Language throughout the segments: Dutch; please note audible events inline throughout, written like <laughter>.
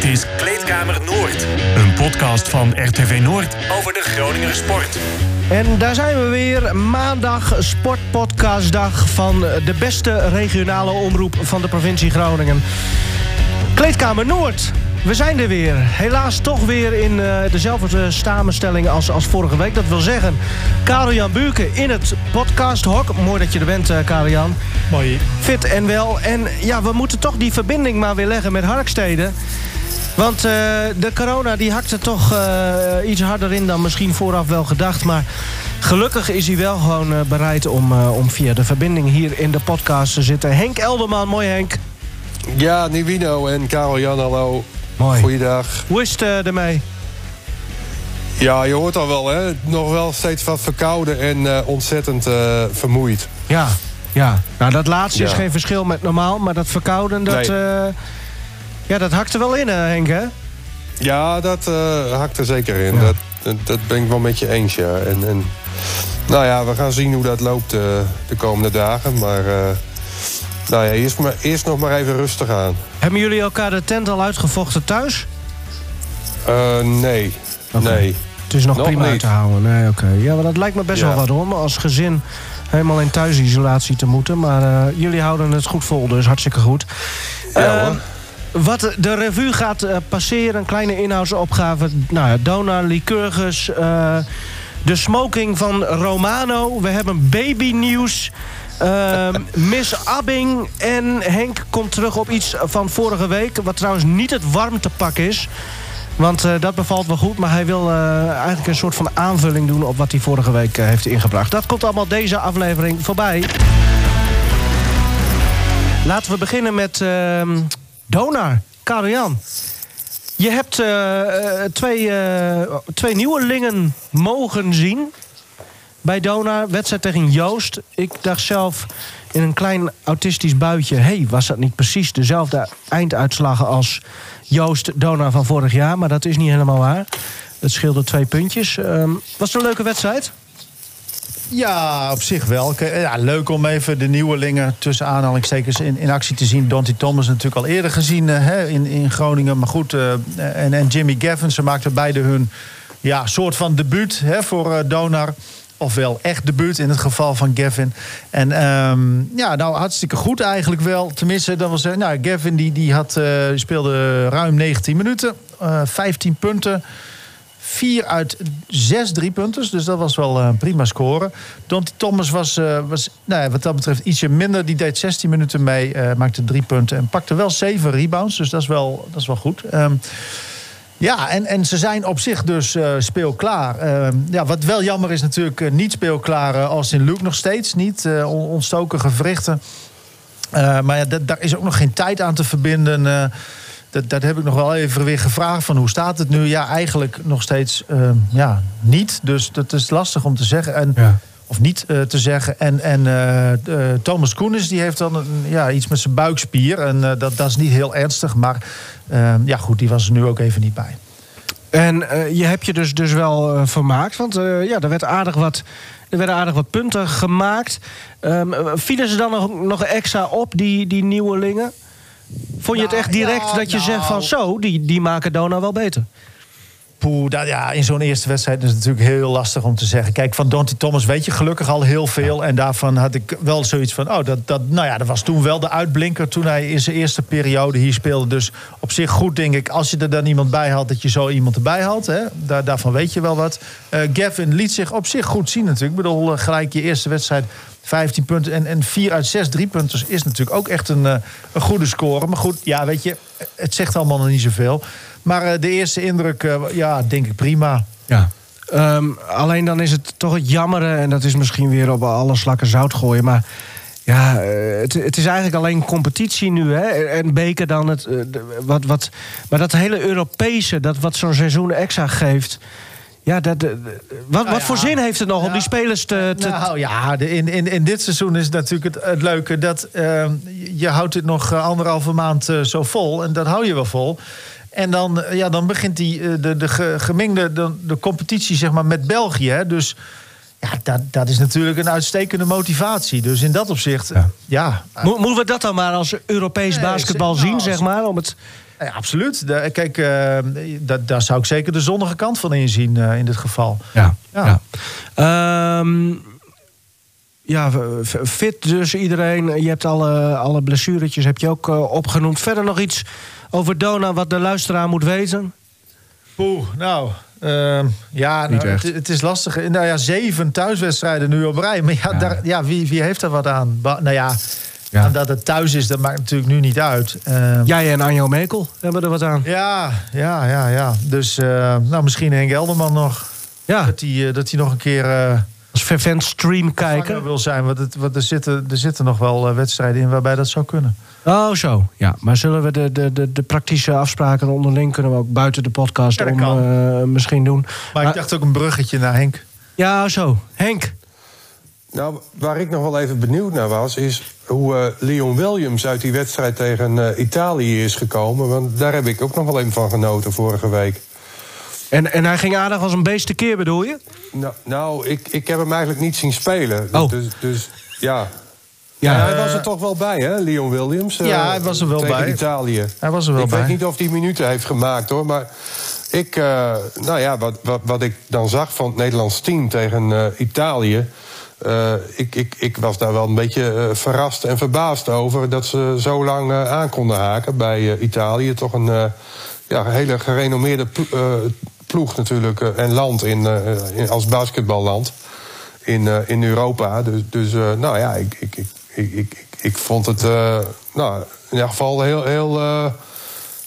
Dit is Kleedkamer Noord. Een podcast van RTV Noord over de Groninger sport. En daar zijn we weer. Maandag sportpodcastdag van de beste regionale omroep van de provincie Groningen. Kleedkamer Noord. We zijn er weer. Helaas toch weer in uh, dezelfde samenstelling als, als vorige week. Dat wil zeggen, Karel-Jan Buurken in het podcasthok. Mooi dat je er bent, uh, Karel-Jan. Mooi. Fit en wel. En ja, we moeten toch die verbinding maar weer leggen met Harkstede. Want uh, de corona die hakte toch iets harder in dan misschien vooraf wel gedacht. Maar gelukkig is hij wel gewoon bereid om, om via de verbinding hier in de podcast te zitten. Henk Elderman, mooi Henk. Ja, Nivino en Karel-Jan, hallo. Mooi. Goeiedag. Hoe is het ermee? Ja, je hoort al wel, hè? Nog wel steeds wat verkouden en ontzettend vermoeid. Ja, ja. Nou, dat laatste ja. is geen verschil met normaal, maar dat verkouden, dat, nee. Ja, dat hakt er wel in, Henk, hè? Ja, dat hakt er zeker in. Ja. Dat, dat ben ik wel met je eens, ja. En, en, nou ja, we gaan zien hoe dat loopt de komende dagen, maar... Nou ja, eerst, maar, eerst nog maar even rustig aan. Hebben jullie elkaar de tent al uitgevochten thuis? Uh, nee. Okay. nee. Het is nog, nog prima niet. te houden. Nee, oké. Okay. Ja, maar dat lijkt me best ja. wel wat om als gezin helemaal in thuisisolatie te moeten. Maar uh, jullie houden het goed vol, dus hartstikke goed. Ja, uh, wat de revue gaat uh, passeren, een kleine inhoudsopgave. Nou ja, Dona, Lycurgus, de smoking van Romano. We hebben babynieuws. Uh, <laughs> Miss Abbing en Henk komt terug op iets van vorige week. Wat trouwens niet het warmtepak is. Want uh, dat bevalt wel goed. Maar hij wil uh, eigenlijk een soort van aanvulling doen op wat hij vorige week heeft ingebracht. Dat komt allemaal deze aflevering voorbij. Laten we beginnen met ehm, Donar. Karel-Jan. Je hebt twee, twee nieuwelingen mogen zien bij Donar. Wedstrijd tegen Joost. Ik dacht zelf in een klein autistisch buitje... hey, was dat niet precies dezelfde einduitslagen als Joost Donar van vorig jaar? Maar dat is niet helemaal waar. Het scheelde twee puntjes. Um, was het een leuke wedstrijd? Ja, op zich wel. Ja, leuk om even de nieuwelingen tussen aanhalingstekens in, in actie te zien. Dante Thomas natuurlijk al eerder gezien uh, hè, in, in Groningen. Maar goed, uh, en, en Jimmy Gavin, ze maakten beide hun ja, soort van debuut hè, voor uh, Donar ofwel echt debuut in het geval van Gavin. En um, ja, nou hartstikke goed eigenlijk wel. Tenminste, dat was nou, Gavin die, die had, speelde ruim 19 minuten, uh, 15 punten. 4 uit 6 driepunters, dus dat was wel een prima score. Dante Thomas was, uh, was nou ja, wat dat betreft ietsje minder. Die deed 16 minuten mee, maakte drie punten en pakte wel 7 rebounds. Dus dat is wel, dat is wel goed. Um, ja, en, en ze zijn op zich dus uh, speelklaar. Uh, ja, wat wel jammer is natuurlijk niet speelklaar als in Luke nog steeds. Niet ontstoken gewrichten. maar ja, daar is ook nog geen tijd aan te verbinden. Dat, dat heb ik nog wel even weer gevraagd. Van hoe staat het nu? Ja, eigenlijk nog steeds ja, niet. Dus dat is lastig om te zeggen. En, ja. Of niet te zeggen. En, en Thomas Koenis die heeft dan een, ja, iets met zijn buikspier. En dat, dat is niet heel ernstig. Maar uh, ja, goed, die was er nu ook even niet bij. En je hebt je dus, dus wel vermaakt. Want ja, er, werd aardig wat, er werden aardig wat punten gemaakt. Um, vielen ze dan nog, nog extra op, die, die nieuwelingen? Vond je nou, het echt direct dat je nou, zegt van zo, die, die maken Dona wel beter? Poeh, dat, ja, in zo'n eerste wedstrijd is het natuurlijk heel lastig om te zeggen. Kijk, van Dante Thomas weet je gelukkig al heel veel. En daarvan had ik wel zoiets van... oh, dat, dat, nou ja, dat was toen wel de uitblinker toen hij in zijn eerste periode hier speelde. Dus op zich goed, denk ik, als je er dan iemand bij had... dat je zo iemand erbij had. Hè? Daar, daarvan weet je wel wat. Uh, Gavin liet zich op zich goed zien natuurlijk. Ik bedoel, uh, gelijk je eerste wedstrijd 15 punten. En, en 4 uit 6 driepunters is natuurlijk ook echt een, uh, een goede score. Maar goed, ja, weet je, het zegt allemaal nog niet zoveel. Maar uh, de eerste indruk, uh, ja, denk ik prima. Ja. Um, alleen dan is het toch het jammere... en dat is misschien weer op alle slakken zout gooien... maar ja, het, het is eigenlijk alleen competitie nu. Hè? En beker dan het... Wat, wat, maar dat hele Europese, dat wat zo'n seizoen extra geeft... Ja, dat, wat, nou wat ja, voor zin heeft het nog om die spelers te... te nou ja, in, in, in dit seizoen is het natuurlijk het, het leuke... dat uh, je houdt het nog anderhalve maand uh, zo vol. En dat hou je wel vol. En dan, ja, dan begint die, de, de gemengde de, de competitie zeg maar, met België. Hè? Dus ja, dat, dat is natuurlijk een uitstekende motivatie. Dus in dat opzicht, ja. ja. Mo moeten we dat dan maar als Europees nee, basketbal zien, nou, zeg maar? Om het Ja, absoluut. De- kijk, eh, dat, daar zou ik zeker de zonnige kant van inzien eh, in dit geval. Ja. Ja. ja. Ehm, ja, fit dus iedereen. Je hebt alle, alle blessuretjes heb je ook eh, opgenoemd. Verder nog iets over Dona wat de luisteraar moet weten? Poeh, nou... ehm, ja, nou, het, het is lastig. Nou ja, zeven thuiswedstrijden nu op rij. Maar ja, Ja. Daar, ja wie, wie heeft er wat aan? Ba- nou ja, Ja. aan dat het thuis is, dat maakt natuurlijk nu niet uit. Ehm, Jij en Anjo Mekel hebben er wat aan. ja, ja, ja, ja. Dus eh, nou, misschien Henk Elderman nog. Ja, Dat hij eh, dat hij nog een keer eh als fervent stream kijken wil zijn. Want, het, want er, zitten, er zitten nog wel eh, wedstrijden in waarbij dat zou kunnen. Oh, zo. Ja, maar zullen we de, de, de, de praktische afspraken onderling... kunnen we ook buiten de podcast Ja, om, eh, misschien doen. Maar ik dacht ook een bruggetje naar Henk. Ja, zo. Henk. Nou, waar ik nog wel even benieuwd naar was, is hoe eh, Leon Williams uit die wedstrijd tegen eh, Italië is gekomen. Want daar heb ik ook nog wel even van genoten vorige week. En, en hij ging aardig als een beest tekeer, bedoel je? Nou, nou ik, ik heb hem eigenlijk niet zien spelen. Oh. Dus, dus ja. Ja. Ja, hij was er toch wel bij, hè, Leon Williams? Ja, eh, hij was er wel tegen bij. Italië. Hij was er wel ik bij. weet niet of hij minuten heeft gemaakt, hoor. Maar ik, eh, nou ja, wat, wat, wat ik dan zag van het Nederlands team tegen eh, Italië... ik, ik, ik was daar wel een beetje verrast en verbaasd over... dat ze zo lang aan konden haken bij Italië. Toch een ja, hele gerenommeerde ploeg natuurlijk... eh, en land in, eh, in, als basketballand in, eh, in Europa. Dus, dus eh, nou ja, ik, ik, ik, ik, ik, vond het eh, nou, in ieder geval heel, heel, eh,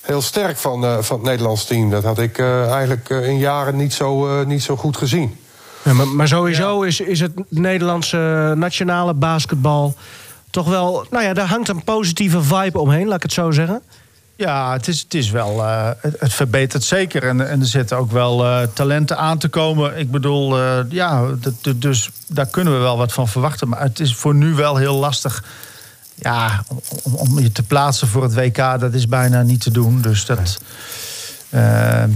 heel sterk van, eh, van het Nederlands team. Dat had ik eh, eigenlijk eh, in jaren niet zo, eh, niet zo goed gezien. Ja, maar, maar sowieso is, is het Nederlandse nationale basketbal toch wel... Nou ja, daar hangt een positieve vibe omheen, laat ik het zo zeggen. Ja, het is, het is wel. eh, het, verbetert zeker. En, en er zitten ook wel eh, talenten aan te komen. Ik bedoel, eh, ja, dus daar kunnen we wel wat van verwachten. Maar het is voor nu wel heel lastig. Ja, om, om, je te plaatsen voor het WK, dat is bijna niet te doen. Dus dat.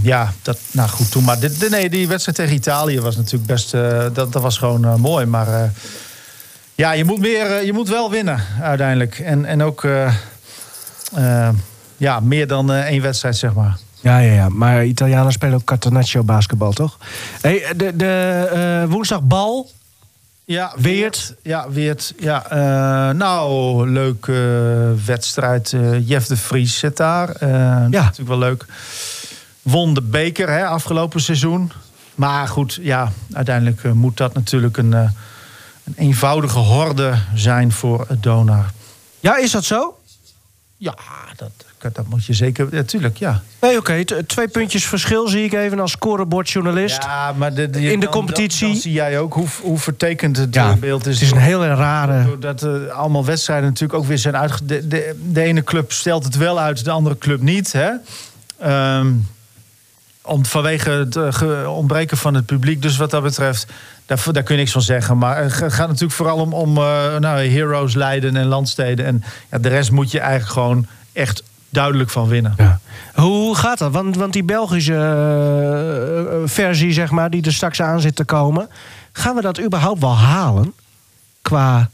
ja, dat, nou goed, toen maar. Dit, nee, die wedstrijd tegen Italië was natuurlijk best. dat, dat was gewoon mooi. Maar ja, je moet, meer, je moet wel winnen uiteindelijk. En, en ook. Ja, meer dan eh, één wedstrijd, zeg maar. Ja, ja, ja. Maar Italianen spelen ook Catenaccio basketbal, toch? Hey, de de eh, woensdag bal. Ja, Weert. Ja, Weert. Ja, eh, nou, leuk eh, wedstrijd. Jeff de Vries zit daar. Ja. Natuurlijk wel leuk. Won de beker hè, afgelopen seizoen. Maar goed, ja, uiteindelijk moet dat natuurlijk een, een eenvoudige horde zijn voor Donar. Ja, is dat zo? Ja, dat, dat moet je zeker. Natuurlijk, ja. Nee, oké. Twee puntjes verschil zie ik even als scorebordjournalist. Ja, maar de, de- In de dan- competitie- Dan, zie jij ook hoe, hoe vertekend het Ja, eh, beeld is. Het is een hele rare... Doordat er allemaal wedstrijden natuurlijk ook weer zijn uitge... De, de, de ene club stelt het wel uit, de andere club niet. Hè? Ehm, om, vanwege het eh, ontbreken van het publiek. Dus wat dat betreft, daar, daar kun je niks van zeggen. Maar het gaat natuurlijk vooral om, om eh, nou, heroes, Leiden en landsteden. En ja, de rest moet je eigenlijk gewoon echt duidelijk van winnen. Ja. Hoe gaat dat? Want, want die Belgische eh, eh, versie, zeg maar, die er straks aan zit te komen... gaan we dat überhaupt wel halen? Qua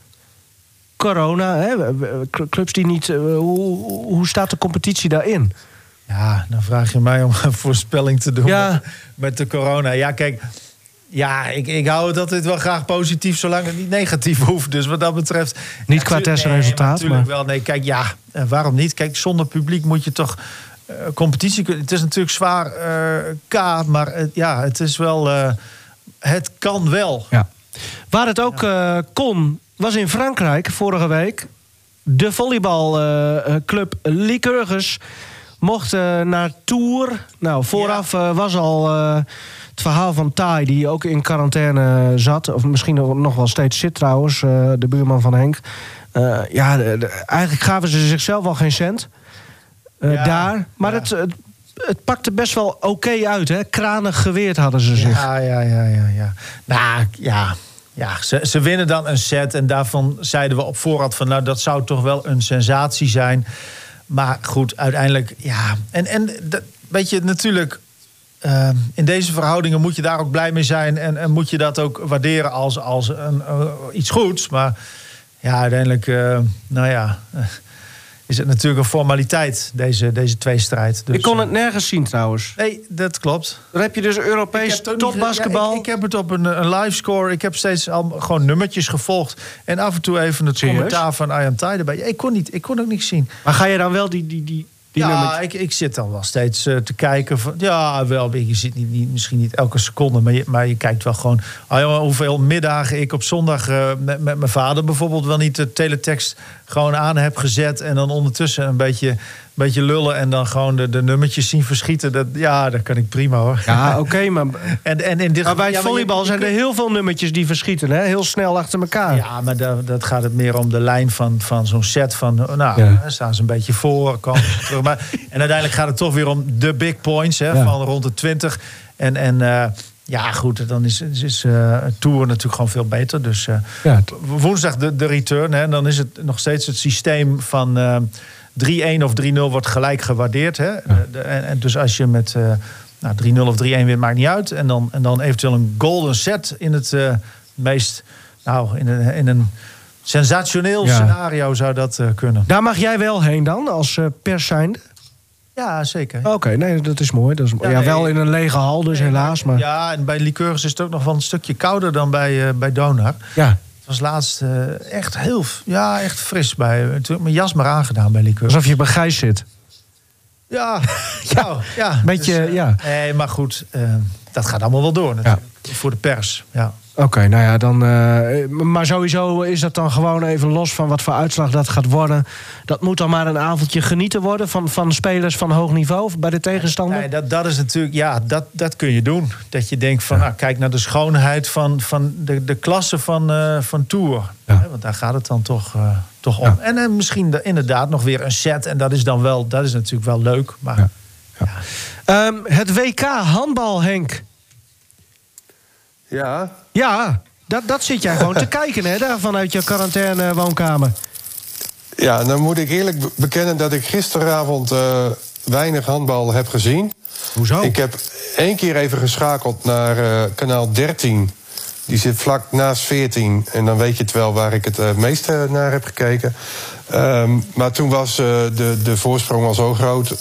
corona, hè? Clubs die niet... eh, hoe, hoe staat de competitie daarin? Ja, dan vraag je mij om een voorspelling te doen Ja. met, met de corona. Ja, kijk, ja, ik, ik hou het altijd wel graag positief, zolang het niet negatief <laughs> hoeft. Dus wat dat betreft... Niet Ja, qua testresultaat, Nee, natuurlijk maar- wel. Nee, kijk, ja, eh, waarom niet? Kijk, zonder publiek moet je toch eh, competitie kunnen... Het is natuurlijk zwaar eh, K, maar ja, het is wel... het kan wel. Ja. Waar het ook kon, was in Frankrijk vorige week. De volleybalclub Lycurgus mocht naar Tours. Nou, vooraf was al verhaal van Tai, die ook in quarantaine zat. Of misschien nog- wel steeds zit trouwens, eh, de buurman van Henk. Eh, ja, de- de- eigenlijk gaven ze zichzelf al geen cent eh, Ja, daar. Maar ja. het, het, het pakte best wel oké uit, hè? Kranig geweerd hadden ze zich. Ja, ja, ja, ja. ja. Nou, ja. Ja, ze, ze winnen dan een set. En daarvan zeiden we op voorhand van... nou, dat zou toch wel een sensatie zijn. Maar goed, uiteindelijk, ja. En, en dat, weet je, natuurlijk... eh, in deze verhoudingen moet je daar ook blij mee zijn. En, en moet je dat ook waarderen als, als een, eh, iets goeds. Maar ja, uiteindelijk, eh, nou ja... eh, <laughs> is het natuurlijk een formaliteit, deze, deze tweestrijd. Dus, ik kon eh, het nergens zien trouwens. Nee, dat klopt. Dan heb je dus Europees topbasketbal. ja, ik, ik heb het op een, een live score. Ik heb steeds al gewoon nummertjes gevolgd. En af en toe even het Serieus? commentaar van erbij. Ja, ik, kon niet, ik kon ook niet zien. Maar ga je dan wel die, die, die, die ja, ik, ik zit dan wel steeds eh, te kijken. Van, ja, wel, je zit niet, niet, misschien niet elke seconde, maar je, maar je kijkt wel gewoon. Ah, jongen, hoeveel middagen ik op zondag eh, met, met mijn vader bijvoorbeeld wel niet de teletext gewoon aan heb gezet. En dan ondertussen een beetje, beetje lullen en dan gewoon de, de nummertjes zien verschieten. Dat, ja, dat kan ik prima hoor. Ja, <laughs> oké, maar, En, en in dit maar bij ja, volleybal je zijn er heel veel nummertjes die verschieten. Hè? Heel snel achter elkaar. Ja, maar dat, dat gaat het meer om de lijn van, van zo'n set. Van, nou, Ja. staan ze een beetje voor, komen ze <laughs> terug. Maar, en uiteindelijk gaat het toch weer om de big points. Hè, Ja. Van rond de 20. En, en eh, ja, goed, dan is, is, is eh, het Tour natuurlijk gewoon veel beter. Dus eh, Ja, woensdag de, de return. Hè, dan is het nog steeds het systeem van eh 3-1 of 3-0 wordt gelijk gewaardeerd. Hè. De- en, en dus als je met nou, 3-0 of 3-1 wint, maakt niet uit. En dan, en dan eventueel een golden set in het meest... Nou, in een, in een sensationeel Ja. scenario zou dat kunnen. Daar mag jij wel heen dan, als pers zijnde? Ja, zeker. Oké, nee, dat is mooi. Dat is, ja, Ja, nee, wel in een lege hal, dus helaas. Maar ja. Ja, en bij Liqueurs is het ook nog wel een stukje kouder dan bij, eh, bij Donar. Het was laatst eh, echt heel, ja, echt fris bij. Toen heb ik mijn jas maar aangedaan bij Liqueurs. alsof je bij Gijs zit. Ja, <laughs> ja, ja. Beetje, eh, ja. Nee, maar goed, eh, dat gaat allemaal wel door natuurlijk. Voor de pers, ja. Oké, nou ja, dan. eh, maar sowieso is dat dan gewoon even los van wat voor uitslag dat gaat worden. Dat moet dan maar een avondje genieten worden van, van spelers van hoog niveau bij de tegenstander. Nee, dat, dat is natuurlijk, ja, dat, dat kun je doen. Dat je denkt van, nou, kijk naar de schoonheid van, van de, de klasse van, eh, van Tour. Ja. Hè, want daar gaat het dan toch, eh, toch om. En misschien de- inderdaad nog weer een set. En dat is dan wel, dat is natuurlijk wel leuk. Maar Ja. Ehm, het WK handbal, Henk. Ja, Ja, dat, dat zit jij gewoon te <laughs> kijken, hè, daar vanuit je quarantaine woonkamer. ja dan moet ik eerlijk be- bekennen dat ik gisteravond eh, weinig handbal heb gezien. Hoezo? Ik heb één keer even geschakeld naar eh, kanaal 13. Die zit vlak naast 14. En dan weet je het wel waar ik het eh, meeste naar heb gekeken. Ehm, maar toen was eh, de, de voorsprong al zo groot.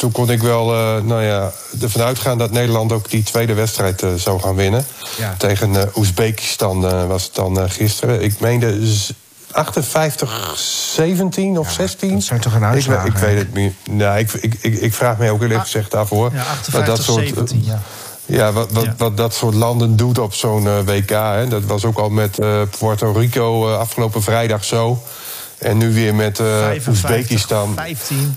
Toen kon ik wel eh, nou ja, ervan uitgaan dat Nederland ook die tweede wedstrijd eh, zou gaan winnen. Ja. Tegen eh, Oezbekistan eh, was het dan eh, gisteren. Ik meende z- 58, 17 of 16. dat zijn toch een Ik, we- ik weet het niet. Nou, ik, ik, ik, ik vraag me ook eerlijk gezegd daarvoor. ja, wat 58, 17, ja. ja, wat, wat, Ja. wat dat soort landen doet op zo'n WK. Hè. Dat was ook al met eh, Puerto Rico afgelopen vrijdag zo. En nu weer met eh 55, Oezbekistan. 15.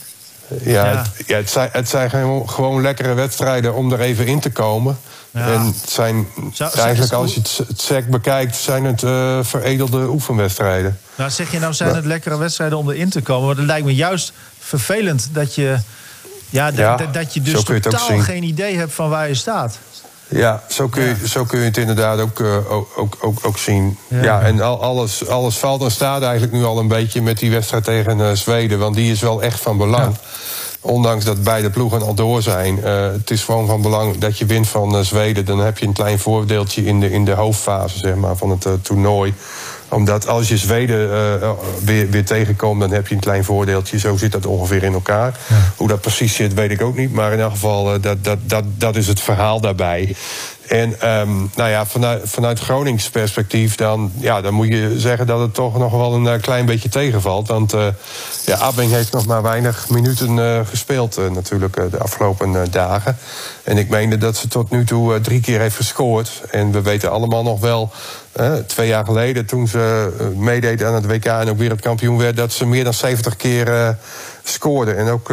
Ja, Ja. Het, ja, het zijn, het zijn gewoon, lekkere wedstrijden om er even in te komen. Ja. En het zijn Zou- eigenlijk, als je het, het SEC bekijkt, zijn het eh, veredelde oefenwedstrijden. Nou, zeg je nou, zijn het lekkere wedstrijden om erin te komen? Maar het lijkt me juist vervelend dat je... Ja, Ja, dat je dus totaal geen idee hebt van waar je staat. Ja, zo kun je, zo kun je het inderdaad ook, eh, ook, ook, ook, zien. Ja. Ja, en al, alles, alles valt en staat eigenlijk nu al een beetje met die wedstrijd tegen eh, Zweden. Want die is wel echt van belang. Ondanks dat beide ploegen al door zijn. eh, het is gewoon van belang dat je wint van Zweden. Dan heb je een klein voordeeltje in de, in de hoofdfase zeg maar, van het toernooi omdat als je Zweden eh, weer, weer tegenkomt, dan heb je een klein voordeeltje. Zo zit dat ongeveer in elkaar. Hoe dat precies zit, weet ik ook niet. Maar in elk geval, eh, dat, dat, dat, dat is het verhaal daarbij. En ehm, nou ja, vanuit, vanuit Gronings perspectief, dan, ja, dan moet je zeggen dat het toch nog wel een eh, klein beetje tegenvalt. Want eh ja, Abing heeft nog maar weinig minuten eh, gespeeld, natuurlijk, de afgelopen dagen. En ik meende dat ze tot nu toe drie keer heeft gescoord. En we weten allemaal nog wel, twee jaar geleden, toen ze meedeed aan het WK en ook wereldkampioen werd, dat ze meer dan 70 keer scoorde. En ook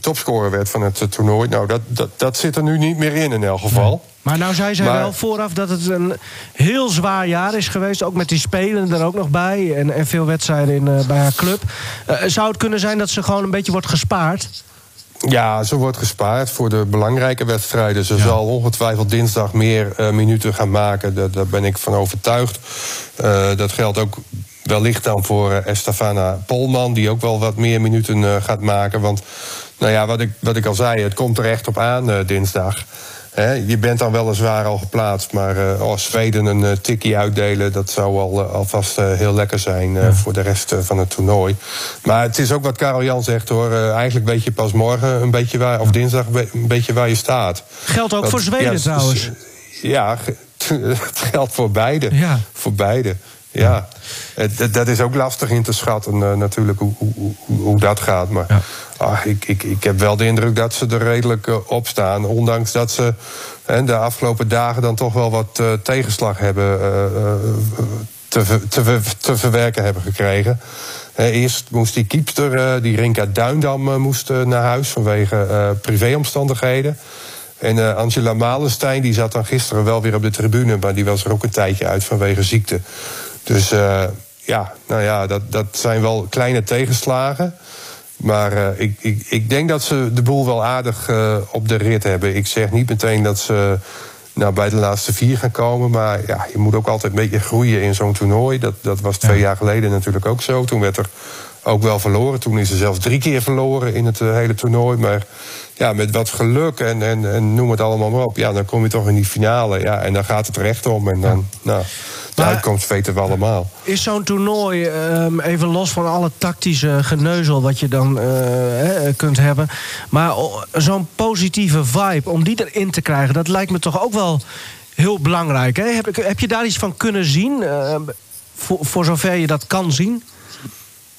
topscorer werd van het toernooi. Nou, dat, dat, dat zit er nu niet meer in, in elk geval. Maar nou zei zij Maar- wel vooraf dat het een heel zwaar jaar is geweest. Ook met die spelen er ook nog bij. En, en veel wedstrijden in, eh, bij haar club. Eh, zou het kunnen zijn dat ze gewoon een beetje wordt gespaard? Ja, ze wordt gespaard voor de belangrijke wedstrijden. Ze zal ongetwijfeld dinsdag meer eh, minuten gaan maken. Daar, daar ben ik van overtuigd. Dat geldt ook wellicht dan voor eh, Estefana Polman... die ook wel wat meer minuten eh, gaat maken. Want nou ja, wat ik, wat ik al zei, het komt er echt op aan eh, dinsdag. Je bent dan weliswaar al geplaatst, maar uh, als Zweden een uh, tikkie uitdelen, dat zou al, uh, alvast heel lekker zijn ja. voor de rest van het toernooi. Maar het is ook wat Karel Jan zegt hoor. eigenlijk weet je pas morgen een beetje waar, of dinsdag een beetje waar je staat. Geldt ook voor Zweden ja, trouwens. Ja, <laughs> het geldt voor beide. Ja. Voor beide. Ja, het, dat is ook lastig in te schatten uh, natuurlijk hoe, hoe, hoe, dat gaat. Maar ja. ah, ik, ik, ik heb wel de indruk dat ze er redelijk uh, op staan. Ondanks dat ze uh, de afgelopen dagen dan toch wel wat tegenslag hebben te, te, te, verwerken hebben gekregen. eerst moest die kiepster, die Rinka Duindam, moest naar huis vanwege privéomstandigheden. En uh, Angela Malenstein die zat dan gisteren wel weer op de tribune, maar die was er ook een tijdje uit vanwege ziekte. Dus uh, ja, nou ja, dat, dat zijn wel kleine tegenslagen. Maar uh, ik, ik, ik denk dat ze de boel wel aardig op de rit hebben. Ik zeg niet meteen dat ze nou, bij de laatste vier gaan komen. Maar ja, je moet ook altijd een beetje groeien in zo'n toernooi. Dat, dat was twee jaar geleden natuurlijk ook zo. Toen werd er ook wel verloren. Toen is ze zelfs drie keer verloren in het hele toernooi. Maar ja, met wat geluk en, en, en noem het allemaal maar op. Ja, dan kom je toch in die finale. Ja, en dan gaat het recht om. En dan, nou, de uitkomst weten we allemaal. Is zo'n toernooi, um, even los van alle tactische geneuzel wat je dan uh, he, kunt hebben. Maar zo'n positieve vibe, om die erin te krijgen, dat lijkt me toch ook wel heel belangrijk. Hè? Heb, heb je daar iets van kunnen zien? Uh, voor, voor zover je dat kan zien?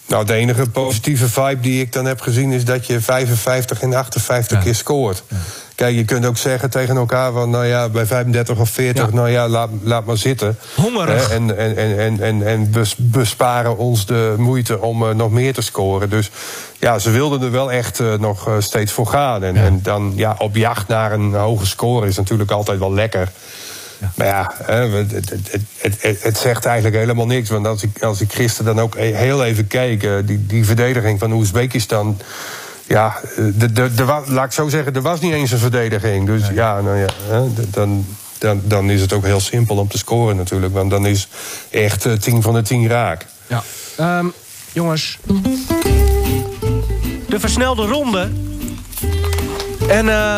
Nou, de enige positieve vibe die ik dan heb gezien is dat je 55 en 58 ja. keer scoort. Ja. Kijk, je kunt ook zeggen tegen elkaar van, nou ja, bij 35 of 40, ja. nou ja, laat, laat maar zitten. Hongerig. En, en, en, en, en, en besparen ons de moeite om uh, nog meer te scoren. Dus ja, ze wilden er wel echt uh, nog uh, steeds voor gaan. En, en dan ja, op jacht naar een hoge score is natuurlijk altijd wel lekker. Ja. Maar ja, het, het, het, het, zegt eigenlijk helemaal niks. Want als ik, als ik gisteren dan ook heel even keek, die, die verdediging van Oezbekistan. Ja, de, de, de, laat ik zo zeggen, er was niet eens een verdediging. Dus nee. ja, nou ja, dan, dan, dan is het ook heel simpel om te scoren natuurlijk. Want dan is echt uh, 10 van de 10 raak. Ja. Um, jongens. De versnelde ronde. En uh,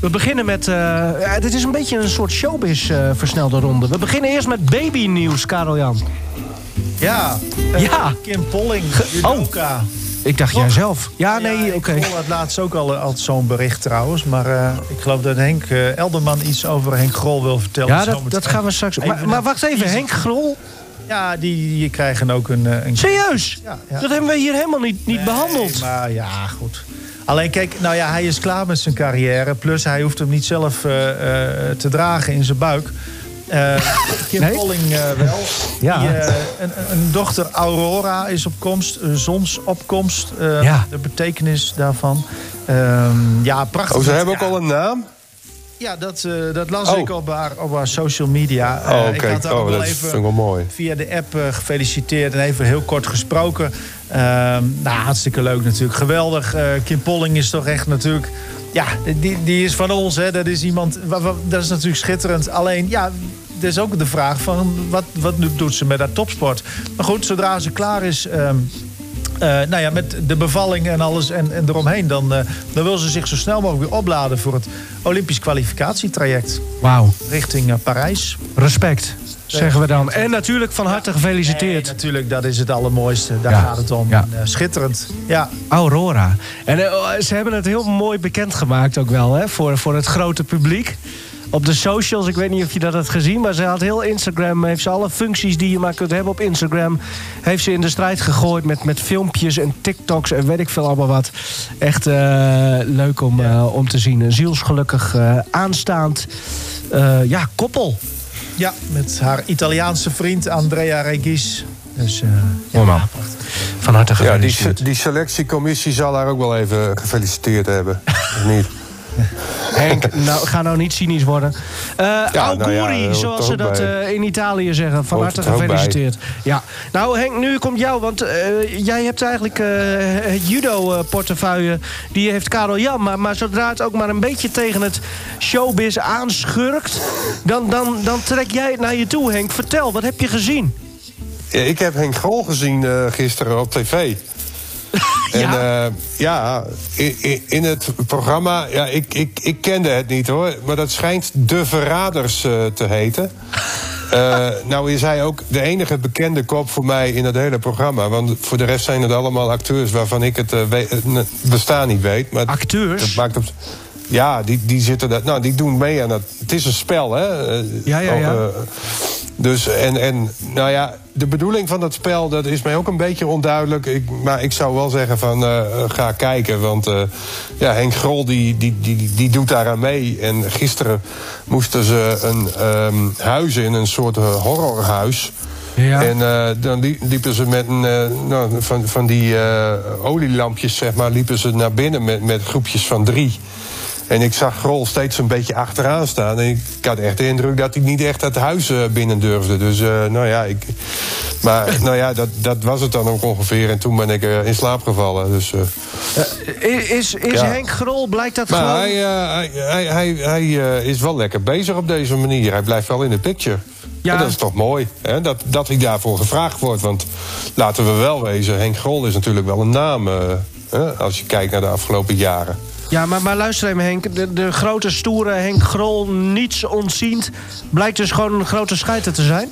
we beginnen met... Uh, dit is een beetje een soort showbiz uh, versnelde ronde. We beginnen eerst met babynieuws, Karel Jan. Ja. Uh, ja. Kim Polling, judoka. Oh. Ik dacht jij zelf. Ja, nee, ja, oké. Okay. Ik had laatst ook al, al zo'n bericht trouwens. Maar uh, ik geloof dat Henk uh, Elderman iets over Henk Grol wil vertellen. Ja, dat, dat gaan we straks... Maar, maar, wacht even, Henk Grol... Ja, die, die krijgen ook een... een... Serieus? Ja, ja. Dat hebben we hier helemaal niet, niet nee, behandeld. maar ja, goed. Alleen kijk, nou ja, hij is klaar met zijn carrière. Plus hij hoeft hem niet zelf uh, uh, te dragen in zijn buik. Uh, Kim nee? Polling wel. Ja. Die, een, een, dochter Aurora is op komst. Een zonsopkomst. Ja. De betekenis daarvan. Um, ja, prachtig. Oh, ze hebben ook al een naam? Ja, dat, uh, dat las oh. ik op haar, op haar social media. Uh, oh, okay. Ik had haar oh, wel even wel mooi. via de app uh, gefeliciteerd en even heel kort gesproken. nou, hartstikke leuk natuurlijk. Geweldig. Kim Polling is toch echt natuurlijk... Ja, die, die is van ons. Hè. Dat is iemand... Dat is natuurlijk schitterend. Alleen, ja, er is ook de vraag van... Wat, wat doet ze met haar topsport? Maar goed, zodra ze klaar is... Um, uh, nou ja, met de bevalling en alles en, en eromheen... Dan, uh, dan wil ze zich zo snel mogelijk weer opladen... voor het Olympisch kwalificatietraject. Wauw. Richting uh, Parijs. Respect, zeggen we dan. En natuurlijk van harte gefeliciteerd. Nee, natuurlijk, dat is het allermooiste. Daar ja. gaat het om. Ja. En, schitterend. Ja. Aurora. En ze hebben het heel mooi bekendgemaakt ook wel... Hè, voor, voor het grote publiek op de socials. Ik weet niet of je dat hebt gezien, maar ze had heel Instagram... heeft ze alle functies die je maar kunt hebben op Instagram... heeft ze in de strijd gegooid met, met filmpjes en TikToks en weet ik veel allemaal wat. Echt uh, leuk om, ja. uh, om te zien. Een zielsgelukkig uh, aanstaand ja, koppel. Ja, met haar Italiaanse vriend Andrea Regis. Dus, ja, ja, Van harte gefeliciteerd. Ja, die, die selectiecommissie zal haar ook wel even gefeliciteerd hebben. <laughs> of niet? Henk, <laughs> nou, ga nou niet cynisch worden. Uh, ja, auguri, nou ja, zoals ze dat uh, in Italië zeggen. Van harte gefeliciteerd. Ja. Nou Henk, nu komt jou. Want uh, jij hebt eigenlijk het judo-portefeuille. Die heeft Karel Jan. Maar, maar zodra het ook maar een beetje tegen het showbiz aanschurkt... dan, dan, dan trek jij het naar je toe, Henk. Vertel, wat heb je gezien? Ik heb Henk Grol gezien gisteren op tv. <laughs> En Ja? eh, ja, in, het programma, ja, ik, ik, ik kende het niet hoor, maar dat schijnt De Verraders eh, te heten. <laughs> Eh, nou is hij ook de enige bekende kop voor mij in het hele programma. Want voor de rest zijn het allemaal acteurs waarvan ik het, we- het bestaan niet weet. Maar Acteurs? Dat maakt op, ja, die, die zitten dat, nou, die doen mee aan dat. Het is een spel, hè? Ja, ja, eh, dus en, en nou ja, de bedoeling van dat spel, dat is mij ook een beetje onduidelijk. Ik, maar ik zou wel zeggen van eh, ga kijken. Want eh, ja, Henk Grol die, die, die, die doet daar aan mee. En gisteren moesten ze een ehm, huis in, een soort horrorhuis. Ja. En dan lie- liepen ze met een, nou, van, van die olielampjes, zeg maar, liepen ze naar binnen met, met groepjes van drie. En ik zag Grol steeds een beetje achteraan staan. En ik, had echt de indruk dat hij niet echt het huis eh, binnen durfde. Dus, eh, nou ja, ik, maar <laughs> nou ja, dat, dat was het dan ook ongeveer. En toen ben ik eh, in slaap gevallen. Dus, Is, is Ja. Henk Grol, blijkt dat maar gewoon... hij, hij, hij, hij, hij, is wel lekker bezig op deze manier. Hij blijft wel in de picture. Ja. En dat is toch mooi, hè? Dat, dat hij daarvoor gevraagd wordt. Want laten we wel wezen, Henk Grol is natuurlijk wel een naam... hè, als je kijkt naar de afgelopen jaren. Ja, maar, maar luister even Henk. De, de grote stoere Henk Grol, niets ontziend... blijkt dus gewoon een grote scheiter te zijn?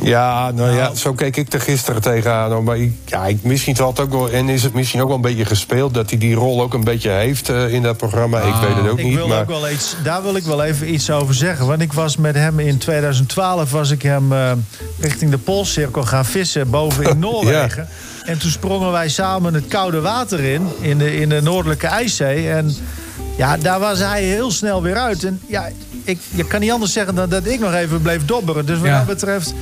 Ja, nou ja, zo keek ik er gisteren tegenaan. Maar ik, ja, ik, misschien het ook wel, en is het misschien ook wel een beetje gespeeld... dat hij die rol ook een beetje heeft eh, in dat programma. ik weet het ook Ik niet, wil maar... ook wel iets, daar wil ik wel even iets over zeggen. Want ik was met hem in 2012 was ik hem eh, richting de Poolcirkel gaan vissen boven in <laughs> Noorwegen. En toen sprongen wij samen het koude water in, in de, in de Noordelijke IJszee. En ja, daar was hij heel snel weer uit. En ja, ik, je kan niet anders zeggen dan dat ik nog even bleef dobberen. Dus wat Ja. dat betreft...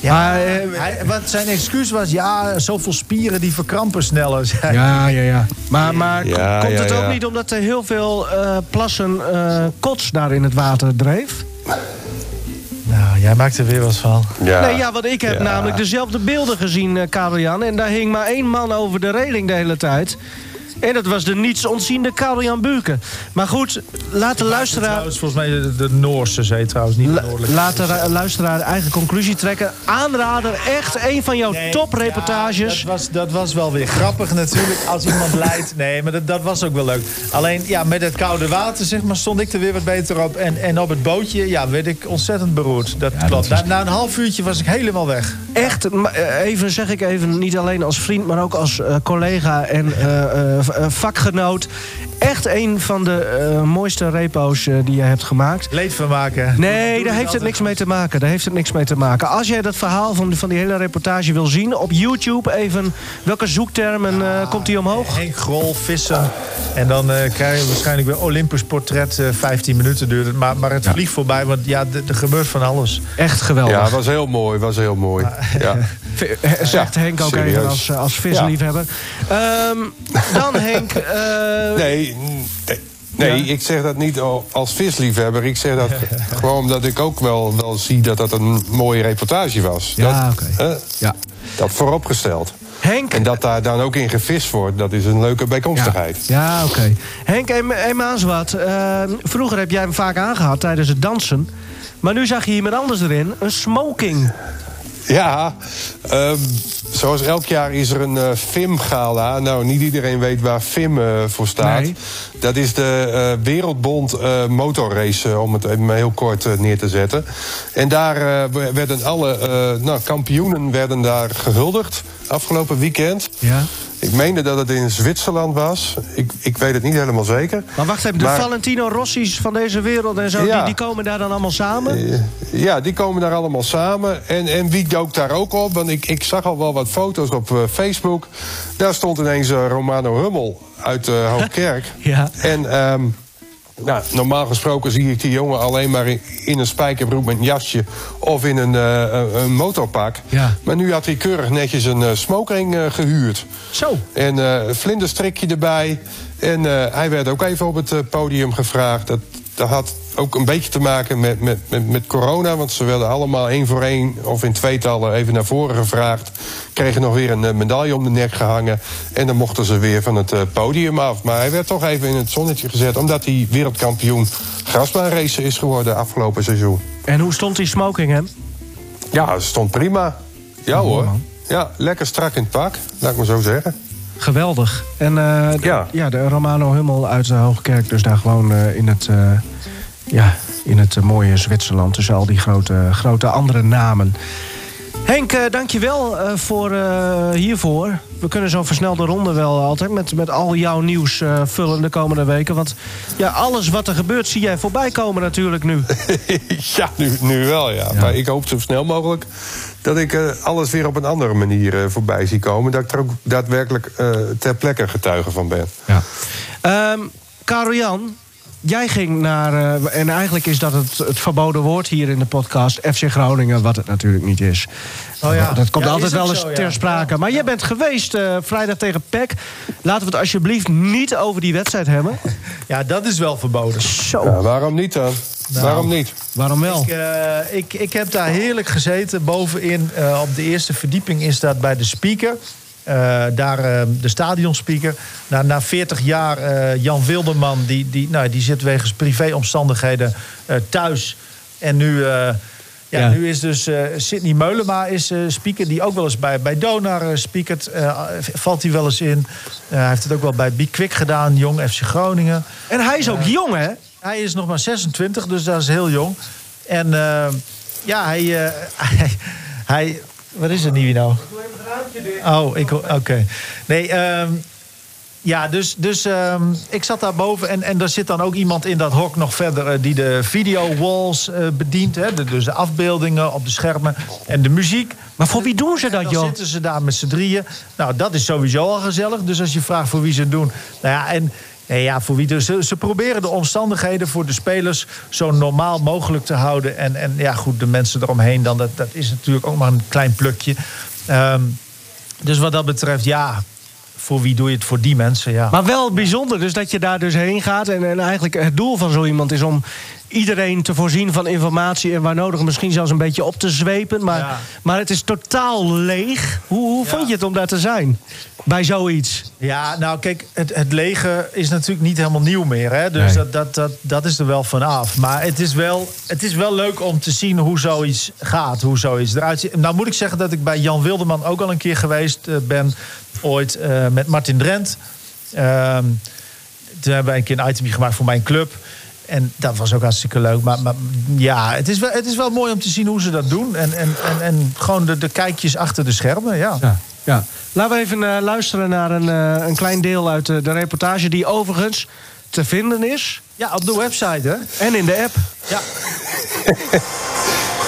Ja, Maar, eh, hij, wat zijn excuus was, ja, zoveel spieren die verkrampen sneller. <laughs> hij. Ja, ja, ja. Maar, maar Ja, komt ja, het ook niet omdat er heel veel eh, plassen eh, kots daar in het water dreef? Nou, jij maakt er weer wat van. Ja, Nee, ja, want ik heb Ja. namelijk dezelfde beelden gezien, eh Karel-Jan. En daar hing maar één man over de reling de hele tijd. En dat was de niets ontziende Karel-Jan Buurken. Maar goed, laat de luisteraar... Trouwens, volgens mij de, de Noorse zee trouwens, niet de Noordelijke. Laat de ra- luisteraar eigen conclusie trekken. Aanrader, echt een van jouw Nee, topreportages. ja, dat, was, dat was wel weer grappig natuurlijk, als iemand <laughs> leidt. Nee, maar dat, dat was ook wel leuk. Alleen, ja, met het koude water, zeg maar, stond ik er weer wat beter op. En, en op het bootje, ja, werd ik ontzettend beroerd. Dat klopt. Na, na een half uurtje was ik helemaal weg. Echt, eh, even zeg ik even, niet alleen als vriend, maar ook als eh, collega en eh, vakgenoot. Echt een van de eh, mooiste repo's eh, die je hebt gemaakt. Leed van maken. Nee, daar heeft het niks mee te maken. Daar heeft het niks mee te maken. Als jij dat verhaal van, van die hele reportage wil zien, op YouTube even, welke zoektermen eh, komt die omhoog? Henk Grol, vissen. En dan eh, krijg je waarschijnlijk weer Olympus portret. eh 15 minuten duurt het. Maar, maar het vliegt voorbij, want ja, er gebeurt van alles. Echt geweldig. Ja, was heel mooi, was heel mooi. Ja. <laughs> Zegt Ja, Henk ook serieus. even als, als visliefhebber. Ehm, dan Henk. eh, Nee, nee, nee Ja. ik zeg dat niet al- als visliefhebber. Ik zeg dat <laughs> gewoon omdat ik ook wel, wel zie dat dat een mooie reportage was. Ja, dat, oké. Ja. dat vooropgesteld. Henk. En dat daar dan ook in gevist wordt, dat is een leuke bijkomstigheid. Ja, ja oké. Henk en, en Maaswat, eh, vroeger heb jij hem vaak aangehad tijdens het dansen. Maar nu zag je iemand anders erin. Een smoking. Ja, ehm, zoals elk jaar is er een eh, FIM-gala. Nou, niet iedereen weet waar FIM eh, voor staat. Nee. Dat is de eh, Wereldbond Motorrace, om het even heel kort neer te zetten. En daar werden alle nou, kampioenen werden daar gehuldigd afgelopen weekend. Ja. Ik meende dat het in Zwitserland was. Ik, ik weet het niet helemaal zeker. Maar wacht even, de Maar- Valentino Rossi's van deze wereld en zo, Ja. die, die komen daar dan allemaal samen? Ja, die komen daar allemaal samen. En, en wie dook daar ook op? Want ik, ik zag al wel wat foto's op eh, Facebook. Daar stond ineens eh, Romano Hummel uit uh, Hoogkerk. <laughs> Ja. En ehm, nou, normaal gesproken zie ik die jongen alleen maar in, een spijkerbroek met een jasje... of in een, eh, een- motorpak. Ja. Maar nu had hij keurig netjes een eh, smoking eh, gehuurd. Zo. En eh, een vlinderstrikje erbij. En eh, hij werd ook even op het eh, podium gevraagd. Dat, dat had ook een beetje te maken met, met, met, met corona. Want ze werden allemaal één voor één of in tweetallen even naar voren gevraagd. Kregen nog weer een eh, medaille om de nek gehangen. En dan mochten ze weer van het eh, podium af. Maar hij werd toch even in het zonnetje gezet. Omdat hij wereldkampioen grasbaanracen is geworden afgelopen seizoen. En hoe stond die smoking hem? Ja, stond prima. Ja hoor. Ja, lekker strak in het pak, laat ik maar zo zeggen. Geweldig. En eh, de- Ja. ja, de Romano Hummel uit de Hoogkerk. Dus daar gewoon in het, ja, in het eh, mooie Zwitserland. Tussen al die grote, grote andere namen. Henk, eh dankjewel eh voor hiervoor. We kunnen zo versnelde ronde wel altijd met, met al jouw nieuws vullen de komende weken. Want ja, alles wat er gebeurt zie jij voorbij komen natuurlijk nu. <laughs> Ja, nu, nu wel, ja. Maar ik hoop zo snel mogelijk dat ik alles weer op een andere manier voorbij zie komen. Dat ik er ook daadwerkelijk ter plekke getuige van ben. Ja. Ehm Karel Jan, jij ging naar. eh, en eigenlijk is dat het, het verboden woord hier in de podcast. FC Groningen, wat het natuurlijk niet is. Oh ja. Dat komt Ja, altijd wel eens zo, ja. ter sprake. Maar jij bent geweest eh, vrijdag tegen PEC. Laten we het alsjeblieft niet over die wedstrijd hebben. Ja, dat is wel verboden. Zo, Ja, waarom niet dan? Nou. Waarom niet? waarom wel? Ik, eh, ik, ik heb daar heerlijk gezeten. Bovenin eh, op de eerste verdieping is dat bij de speaker. Eh, daar eh, de stadionspeaker. Na, na 40 jaar eh, Jan Wilderman, die, die, nou, die zit wegens privéomstandigheden thuis. En nu, ja, Ja. nu is dus eh Sidney Meulema is, eh, speaker, die ook wel eens bij, bij Donar eh, speakert. Valt hij wel eens in. Hij heeft het ook wel bij Be Quick gedaan, Jong FC Groningen. En hij is ook jong, hè? Hij is nog maar 26, dus dat is heel jong. En ja, hij, <laughs> hij, hij... Wat is het, Nivino? Oh, ik... Oké. Nee, ehm, ja, dus, dus ehm, ik zat daar boven en, en er zit dan ook iemand in dat hok nog verder... eh, die de video walls eh, bedient. Hè, de, dus de afbeeldingen op de schermen en de muziek. Maar voor wie doen ze dat, dan joh? zitten ze daar met z'n drieën. Nou, dat is sowieso al gezellig. Dus als je vraagt voor wie ze het doen. Nou ja, en nee, ja, voor wie. Dus ze, ze proberen de omstandigheden voor de spelers zo normaal mogelijk te houden. En, en ja, goed, de mensen eromheen dan. Dat, dat is natuurlijk ook maar een klein plukje. Ehm, dus wat dat betreft, ja. Voor wie doe je het? Voor die mensen, ja. Maar wel bijzonder, dus dat je daar dus heen gaat. En, en eigenlijk het doel van zo iemand is om iedereen te voorzien van informatie... en waar nodig misschien zelfs een beetje op te zwepen. Maar, Ja. maar het is totaal leeg. Hoe, hoe Ja. vond je het om daar te zijn? Bij zoiets. Ja, nou kijk, het, het leger is natuurlijk niet helemaal nieuw meer. Hè? Dus Nee. dat, dat, dat, dat is er wel vanaf. Maar het is wel, het is wel leuk om te zien hoe zoiets gaat, hoe zoiets eruit ziet. Nou moet ik zeggen dat ik bij Jan Wilderman ook al een keer geweest eh, ben. Ooit eh, met Martin Drent. Ehm, toen hebben wij een keer een itemje gemaakt voor mijn club. En dat was ook hartstikke leuk. Maar, maar ja, het is, wel, het is wel mooi om te zien hoe ze dat doen. En, en, en, en gewoon de, de kijkjes achter de schermen, ja. Ja. ja. Laten we even eh, luisteren naar een, eh, een klein deel uit eh, de reportage... die overigens te vinden is. Ja, op de website, hè? En in de app. Ja. <laughs>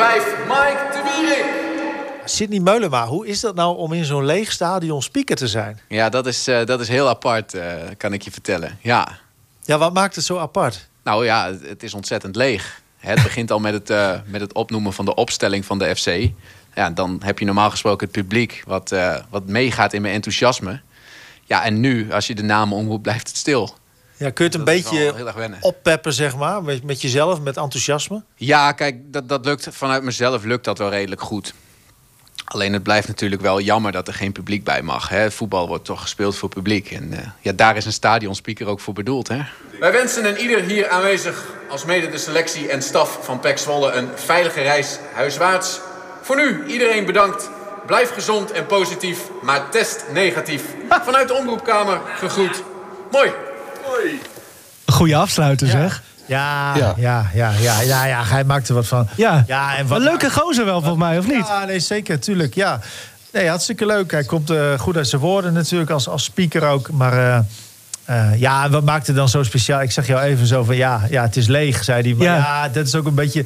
5 Mike de Wierik. Sidney Meulema, hoe is dat nou om in zo'n leeg stadion speaker te zijn? Ja, dat is, eh, dat is heel apart, eh, kan ik je vertellen. Ja, Ja, wat maakt het zo apart? nou ja, het- het is ontzettend leeg. Het begint al met het, eh, met het opnoemen van de opstelling van de FC. Ja, dan heb je normaal gesproken het publiek wat, eh, wat meegaat in mijn enthousiasme. Ja, en nu, als je de namen omroept, blijft het stil. Ja, kun je het een Dat heel beetje erg wennen. oppeppen, zeg maar, met, met jezelf, met enthousiasme? Ja, kijk, dat, dat lukt, vanuit mezelf lukt dat wel redelijk goed. Alleen het blijft natuurlijk wel jammer dat er geen publiek bij mag. Hè? Voetbal wordt toch gespeeld voor publiek. En eh, ja, daar is een stadionspeaker ook voor bedoeld. Hè? Wij wensen een ieder hier aanwezig, als mede de selectie en staf van PEC Zwolle, een veilige reis huiswaarts. Voor nu, iedereen bedankt. Blijf gezond en positief, maar test negatief. Vanuit de omroepkamer gegroet. Mooi. Een goede afsluiter, zeg. Ja, Ja. ja, ja, ja, ja, ja, hij maakt er wat van. Ja, ja en wat een leuke gozer wel, volgens mij, of niet? Ja, nee, zeker, tuurlijk, ja. Nee, hartstikke leuk. Hij komt eh, goed uit zijn woorden natuurlijk, als, als speaker ook. Maar eh, eh, ja, wat maakt het dan zo speciaal? Ik zeg jou even zo van, ja, ja het is leeg, zei hij. Maar Ja. ja. dat is ook een beetje...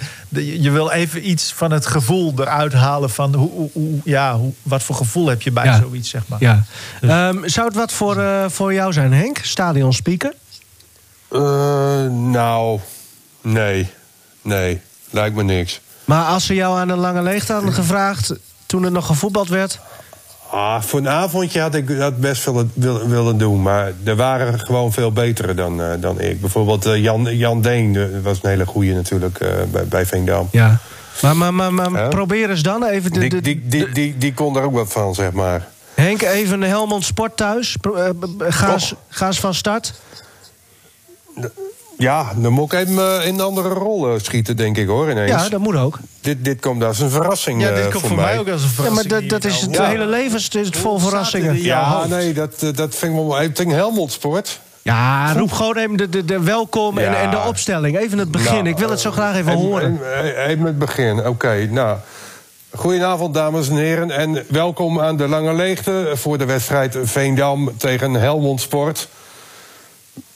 Je wil even iets van het gevoel eruit halen van... Hoe, hoe, hoe- ja, hoe, wat voor gevoel heb je bij Ja. zoiets, zeg maar. Ja. Ehm, zou het wat voor, eh, voor jou zijn, Henk? Stadionspeaker? Eh, nou, nee. Nee, lijkt me niks. Maar als ze jou aan een lange leegte hadden gevraagd... toen er nog gevoetbald werd... Ah, voor een avondje had ik dat best willen, willen, willen doen. Maar er waren gewoon veel betere dan, eh, dan ik. Bijvoorbeeld eh, Jan, Jan Deen eh, was een hele goeie natuurlijk bij, bij Veendam. Ja. Maar, maar, maar, maar Ja. probeer eens dan even... De, Die, die, die, die, die kon er ook wat van, zeg maar. Henk, even Helmond Sport thuis. Eens, ga eens van start. Ja, dan moet ik hem eh, in een andere rol eh, schieten, denk ik hoor, ineens. Ja, dat moet ook. dit, dit komt als een verrassing Ja, eh, dit komt voor mij ook als een Ja, verrassing. maar dat, dat is het Ja. hele leven is het vol verrassingen. jouw Ja, hoofd. nee, dat, eh, dat vind ik wel... Ik denk Helmond Sport. Ja, roep gewoon even de, de, de welkom en, Ja. en de opstelling. Even het begin. Nou, ik wil het zo graag even Even- horen. Even even het begin, oké. nou, goedenavond, dames en heren. En welkom aan de Lange Leegte voor de wedstrijd Veendam tegen Helmond Sport.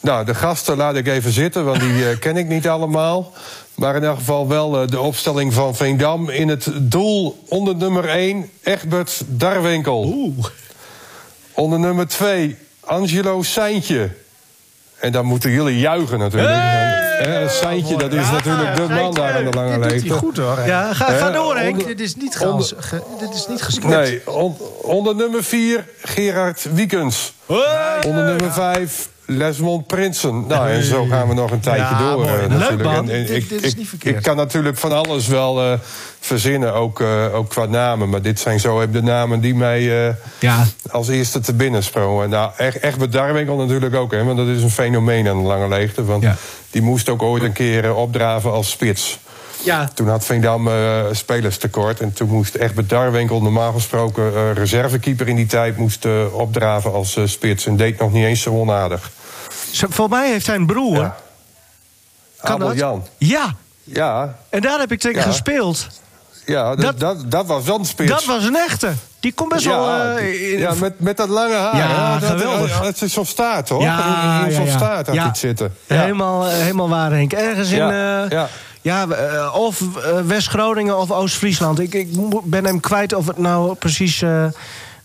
Nou, de gasten laat ik even zitten, want die eh, ken ik niet allemaal. Maar in elk geval wel eh, de opstelling van Veendam. In het doel onder nummer 1, Egbert Darwinkel. Onder nummer 2, Angelo Seintje. En dan moeten jullie juichen natuurlijk. Hey! Seintje, dat is natuurlijk de man daar aan de lange Dit doet leegte. hij goed hoor. Ja, ga, ga Eh, door, Henk. onder- Dit is niet, ge- dit is niet gescript. Nee, on- onder nummer 4 Gerard Wiekens. Onder nummer 5 Lesmond Prinsen. Nou, en zo gaan we nog een tijdje Ja, door. mooi. natuurlijk. En, en ik, dit ik- niet verkeerd. ik kan natuurlijk van alles wel eh, verzinnen, ook, eh, ook qua namen. Maar dit zijn zo de namen die mij eh, Ja. als eerste te binnen sprongen. Nou, echt, echt bij Darwinkel natuurlijk ook, hè, want dat is een fenomeen aan de lange leegte. Want Ja. die moest ook ooit een keer opdraven als spits. Ja. Toen had Veendam eh spelerstekort. En toen moest Egbert Darwinkel, normaal gesproken reservekeeper in die tijd... moest opdraven als spits. En deed nog niet eens zo onaardig. Voor mij heeft hij een broer. Ja. Kan Abel dat? Jan. Ja, Ja, en daar heb ik tegen Ja. gespeeld. ja dat, Dat- dat, was dan spits. Dat was een echte. Die komt best wel... ja, eh, in- ja met, met dat lange haar. Ja, dat, geweldig. Het is zo'n staart, toch? Ja, in zo'n staart had het zitten. Helemaal, eh, helemaal waar, Henk. Ergens in... Ja, eh, ja. ja, of West-Groningen of Oost-Friesland. Ik, ik ben hem kwijt of het nou precies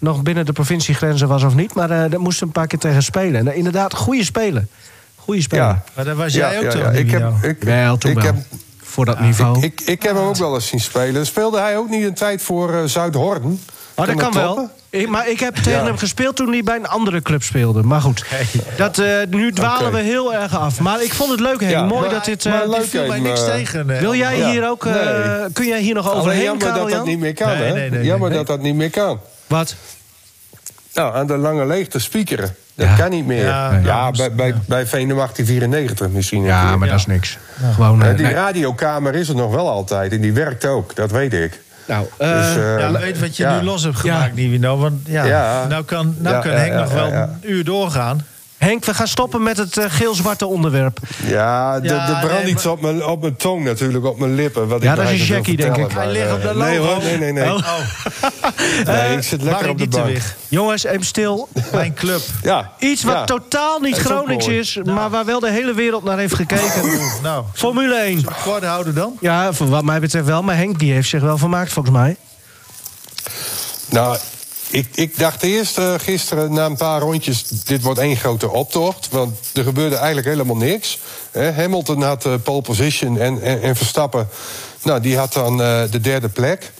nog binnen de provinciegrenzen was of niet. Maar eh daar moest een paar keer tegen spelen. En, eh, inderdaad, goede speler. Goede speler. Ja. Maar daar was jij ook toch Ik heb, ik, Wel, toen ik wel. heb, Voor dat niveau. ik, ik heb hem ook wel eens zien spelen. Speelde hij ook niet een tijd voor eh Zuidhorn? Oh, dat kan wel. Ik- maar ik heb tegen Ja. hem gespeeld toen hij bij een andere club speelde. Maar goed, dat, eh, nu dwalen we heel erg af. Maar ik vond het leuk, Henk. Ja, Mooi maar- dat dit... eh, maar leuk, viel mij hem, niks tegen. eh, Wil jij Ja. hier ook... eh, Nee. Kun jij hier nog Alleen overheen, jammer dat dat Karel-Jan? niet meer kan, Nee, hè? nee, nee, jammer nee. dat dat niet meer kan. Wat? Nou, aan de lange leegte spiekeren. Dat Ja. kan niet meer. Ja, Ja, ja, bij, bij, bij Veendam 1894 misschien. Ja, maar dat is niks. Gewoon... Eh, die nee. radiokamer is er nog wel altijd. En die werkt ook, dat weet ik. Nou, eh, Dus, eh, Ja, weet wat je ja. nu los hebt gemaakt, Nivino. Want ja, Ja. nou kan, nou Ja, kan ja, Henk ja, nog wel ja, ja. een uur doorgaan. Henk, we gaan stoppen met het eh, geel-zwarte onderwerp. Ja, de, Ja, er brandt nee, iets op mijn, op mijn tong natuurlijk, op mijn lippen. Wat Ja, ik dat is een Jackie, denk ik. maar, Hij ligt op eh, de Nee hoor, nee, nee, nee. Oh. nee <laughs> ik zit lekker op de bank. Jongens, even stil. Mijn club. <laughs> Ja, Iets wat ja. totaal niet is Gronings is, maar waar wel de hele wereld naar heeft gekeken. Nou, Formule 1. kort houden dan. Ja, voor wat mij betreft wel, maar Henk die heeft zich wel vermaakt volgens mij. Nou, ik, ik dacht eerst eh, gisteren na een paar rondjes... dit wordt één grote optocht, want er gebeurde eigenlijk helemaal niks. Hamilton had eh, pole position en, en, en Verstappen... Nou, die had dan eh, de derde plek.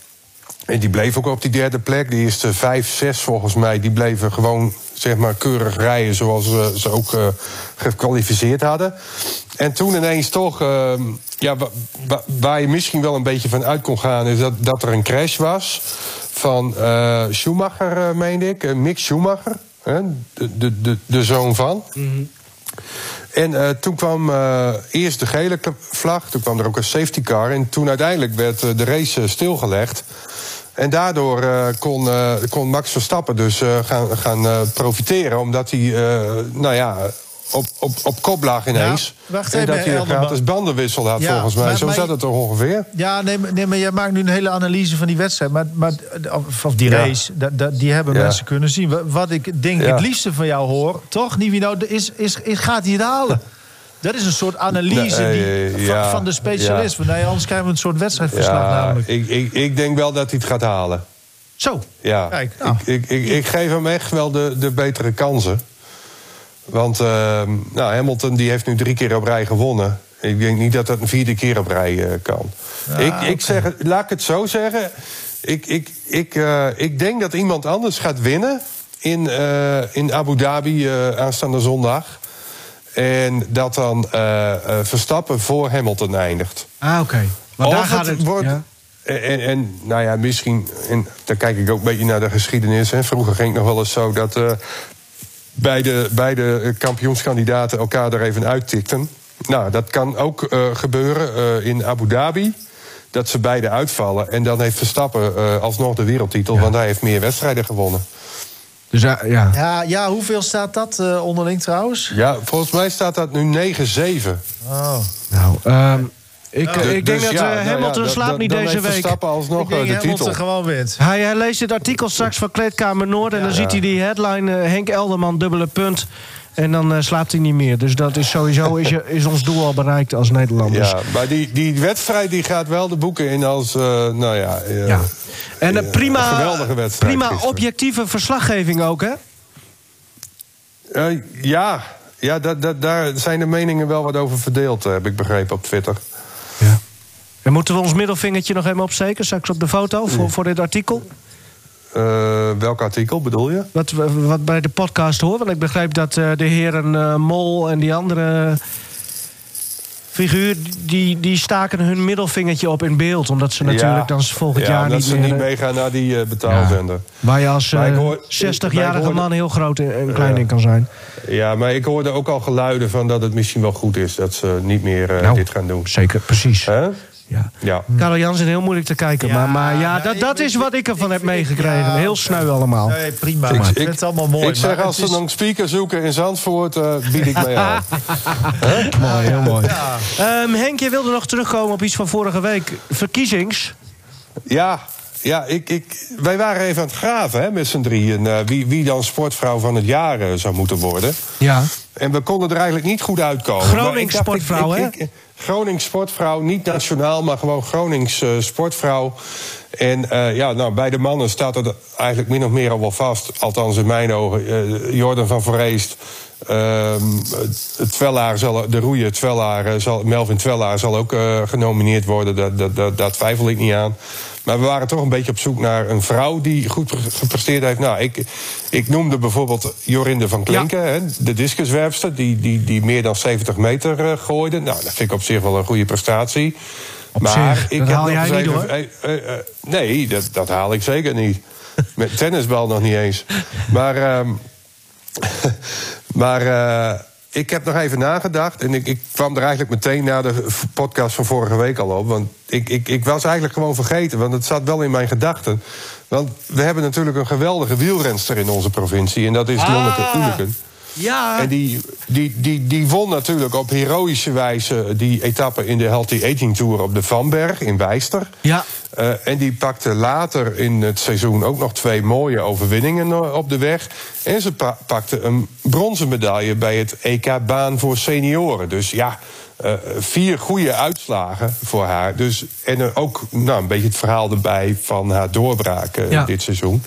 En die bleef ook op die derde plek. Die eerste vijf, zes volgens mij, die bleven gewoon zeg maar keurig rijden... zoals eh, ze ook gekwalificeerd hadden. En toen ineens toch, eh, ja, wa- wa- waar je misschien wel een beetje van uit kon gaan... is dat, dat er een crash was van eh, Schumacher, eh, meende ik. eh, Mick Schumacher, hè, de, de, de, de zoon van... En eh, toen kwam eerst de gele vlag, toen kwam er ook een safety car. En toen uiteindelijk werd de race stilgelegd. En daardoor kon, kon Max Verstappen dus gaan, gaan profiteren. Omdat hij, nou ja, op, op, op kop lag ineens. Ja, wacht en even, dat hij een gratis bandenwissel had, Ja, volgens mij. maar- Zo maar- zat het toch ongeveer? Ja, nee, maar- nee, maar jij maakt nu een hele analyse van die wedstrijd. Maar, maar, of, die Ja. race, die hebben mensen kunnen zien. Wa- Wat ik denk het liefste van jou hoor, toch, Nivino, is, is, is, gaat hij het halen? Dat is een soort analyse die, ja, van, van de specialist. Want Nee, anders krijgen we een soort wedstrijdverslag Ja, namelijk. ik, ik, ik denk wel dat hij het gaat halen. Zo. Ja, Kijk, nou. ik, ik, ik, ik geef hem echt wel de, de betere kansen. Want ehm, nou, Hamilton die heeft nu drie keer op rij gewonnen. Ik denk niet dat dat een vierde keer op rij eh, kan. ik, ik zeg, laat ik het zo zeggen. Ik, ik, ik, eh, ik denk dat iemand anders gaat winnen in, eh, in Abu Dhabi aanstaande zondag. En dat dan Verstappen voor Hamilton eindigt. Ah, oké. Maar daar gaat het... wordt. ja. En, en, nou ja, misschien. En dan kijk ik ook een beetje naar de geschiedenis. Hè. Vroeger ging het nog wel eens zo dat. Beide, beide kampioenskandidaten elkaar er even uittikten. nou, dat kan ook eh, gebeuren eh, in Abu Dhabi. Dat ze beide uitvallen. En dan heeft Verstappen eh, alsnog de wereldtitel. Want hij heeft meer wedstrijden gewonnen. Dus ja, ja. Ja, ja hoeveel staat dat eh, onderling trouwens? Ja, volgens mij staat dat nu 9-7. Oh. Nou, ehm, ik, ik denk Dus dat ja, eh, nou ja, Hamilton slaapt niet deze week. Verstappen alsnog Ik denk de Hamilton titel. gewoon wint. Hij, hij leest het artikel straks van Kleedkamer Noord... en dan ziet hij die headline eh, Henk Elderman, dubbele punt... En dan eh, slaapt hij niet meer. Dus dat is sowieso is, je, is ons doel al bereikt als Nederlanders. Ja, maar die, die wedstrijd die gaat wel de boeken in als, eh, nou ja... Ja. En eh, prima, een geweldige wedstrijd prima gisteren. objectieve verslaggeving ook, hè? Eh, ja, ja dat, dat, daar zijn de meningen wel wat over verdeeld, heb ik begrepen op Twitter. Ja. En moeten we ons middelvingertje nog even opsteken, straks op de foto, voor, voor dit artikel? Eh, welk artikel bedoel je? Wat, wat bij de podcast hoort. Want ik begrijp dat eh, de heren eh, Mol en die andere figuur... Die, die staken hun middelvingertje op in beeld. Omdat ze natuurlijk Ja. dan volgend ja, jaar niet ze meer... niet eh, meegaan naar die betaalzender. Waar je als Maar ik eh, hoor- 60-jarige maar ik hoorde- man heel groot en klein Ja. in kan zijn. Ja, maar ik hoorde ook al geluiden van dat het misschien wel goed is... dat ze niet meer Nou, dit gaan doen. Zeker, precies. Hè? Ja. Ja. Karel Jansen, heel moeilijk te kijken. Ja, maar, maar ja, nou, dat, ik- dat is wat ik ervan ik heb meegekregen. ja, heel sneu allemaal. Nee, prima. Ik- maar ik ik- vind het allemaal mooi. ik zeg, als ze is- een speaker zoeken in Zandvoort, eh, bied ik mee aan. <laughs> Mooi, heel mooi. Ja. Ehm, Henk, je wilde nog terugkomen op iets van vorige week. Verkiezings. Ja, ja ik, ik, wij waren even aan het graven hè, met z'n drieën... eh, wie, wie dan sportvrouw van het jaar eh, zou moeten worden. Ja. En we konden er eigenlijk niet goed uitkomen. Ik- sportvrouw, ik- ik- Gronings sportvrouw, niet nationaal, maar gewoon Gronings eh, sportvrouw. En eh, ja, nou, bij de mannen staat het eigenlijk min of meer al wel vast. Althans in mijn ogen. Eh, Jordan van Verreest. Ehm, Twellaar zal, de roeier Twellaar, zal, Melvin Twellaar zal ook eh, genomineerd worden. Daar twijfel ik niet aan. Maar we waren toch een beetje op zoek naar een vrouw die goed pre- gepresteerd heeft. Nou, ik, ik noemde bijvoorbeeld Jorinde van Klinken, hè, de discuswerpster, die, die, die meer dan 70 meter eh, gooide. Nou, dat vind ik op zich wel een goede prestatie. Op zich, dat haal jij niet, hoor. eh, eh, nee, dat, dat haal ik zeker niet. Met tennisbal nog niet eens. Maar, ehm, <laughs> maar eh, ik heb nog even nagedacht. En ik, ik kwam er eigenlijk meteen na de podcast van vorige week al op. Want ik, ik, ik was eigenlijk gewoon vergeten. Want het zat wel in mijn gedachten. Want we hebben natuurlijk een geweldige wielrenster in onze provincie. En dat is Lonneke Oeleken. Ja. En die, die, die, die won natuurlijk op heroïsche wijze die etappe in de Healthy Aging Tour op de Vanberg in Wijster. Ja. Eh, en die pakte later in het seizoen ook nog twee mooie overwinningen eh, op de weg. En ze pa- pakte een bronzen medaille bij het EK Baan voor senioren. Dus ja, eh, vier goede uitslagen voor haar. Dus, en er ook nou, een beetje het verhaal erbij van haar doorbraak Ja. dit seizoen.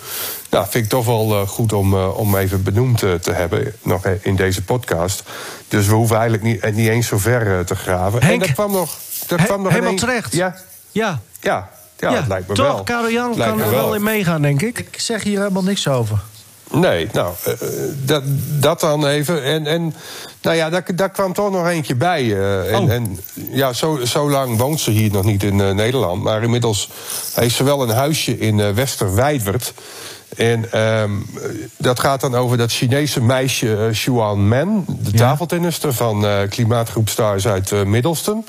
Nou, vind ik toch wel goed om, om even benoemd te hebben nog in deze podcast. Dus we hoeven eigenlijk niet, niet eens zo ver te graven. Henk, en er kwam nog, he- kwam nog helemaal ineens- terecht. Ja, Ja. ja, ja, het lijkt me toch? wel. Karel Jan Lijkt kan er wel in meegaan, denk ik. Ik zeg hier helemaal niks over. Nee, nou, eh, dat, dat dan even. En, en nou ja, daar, daar kwam toch nog eentje bij. eh, en, Oh. en ja, zo, zo lang woont ze hier nog niet in eh, Nederland. Maar inmiddels heeft ze wel een huisje in eh Westerwijdwerd. En ehm, dat gaat dan over dat Chinese meisje eh, Xuan Men, de Ja. tafeltennister van eh Klimaatgroep Stars uit eh, Middelstum.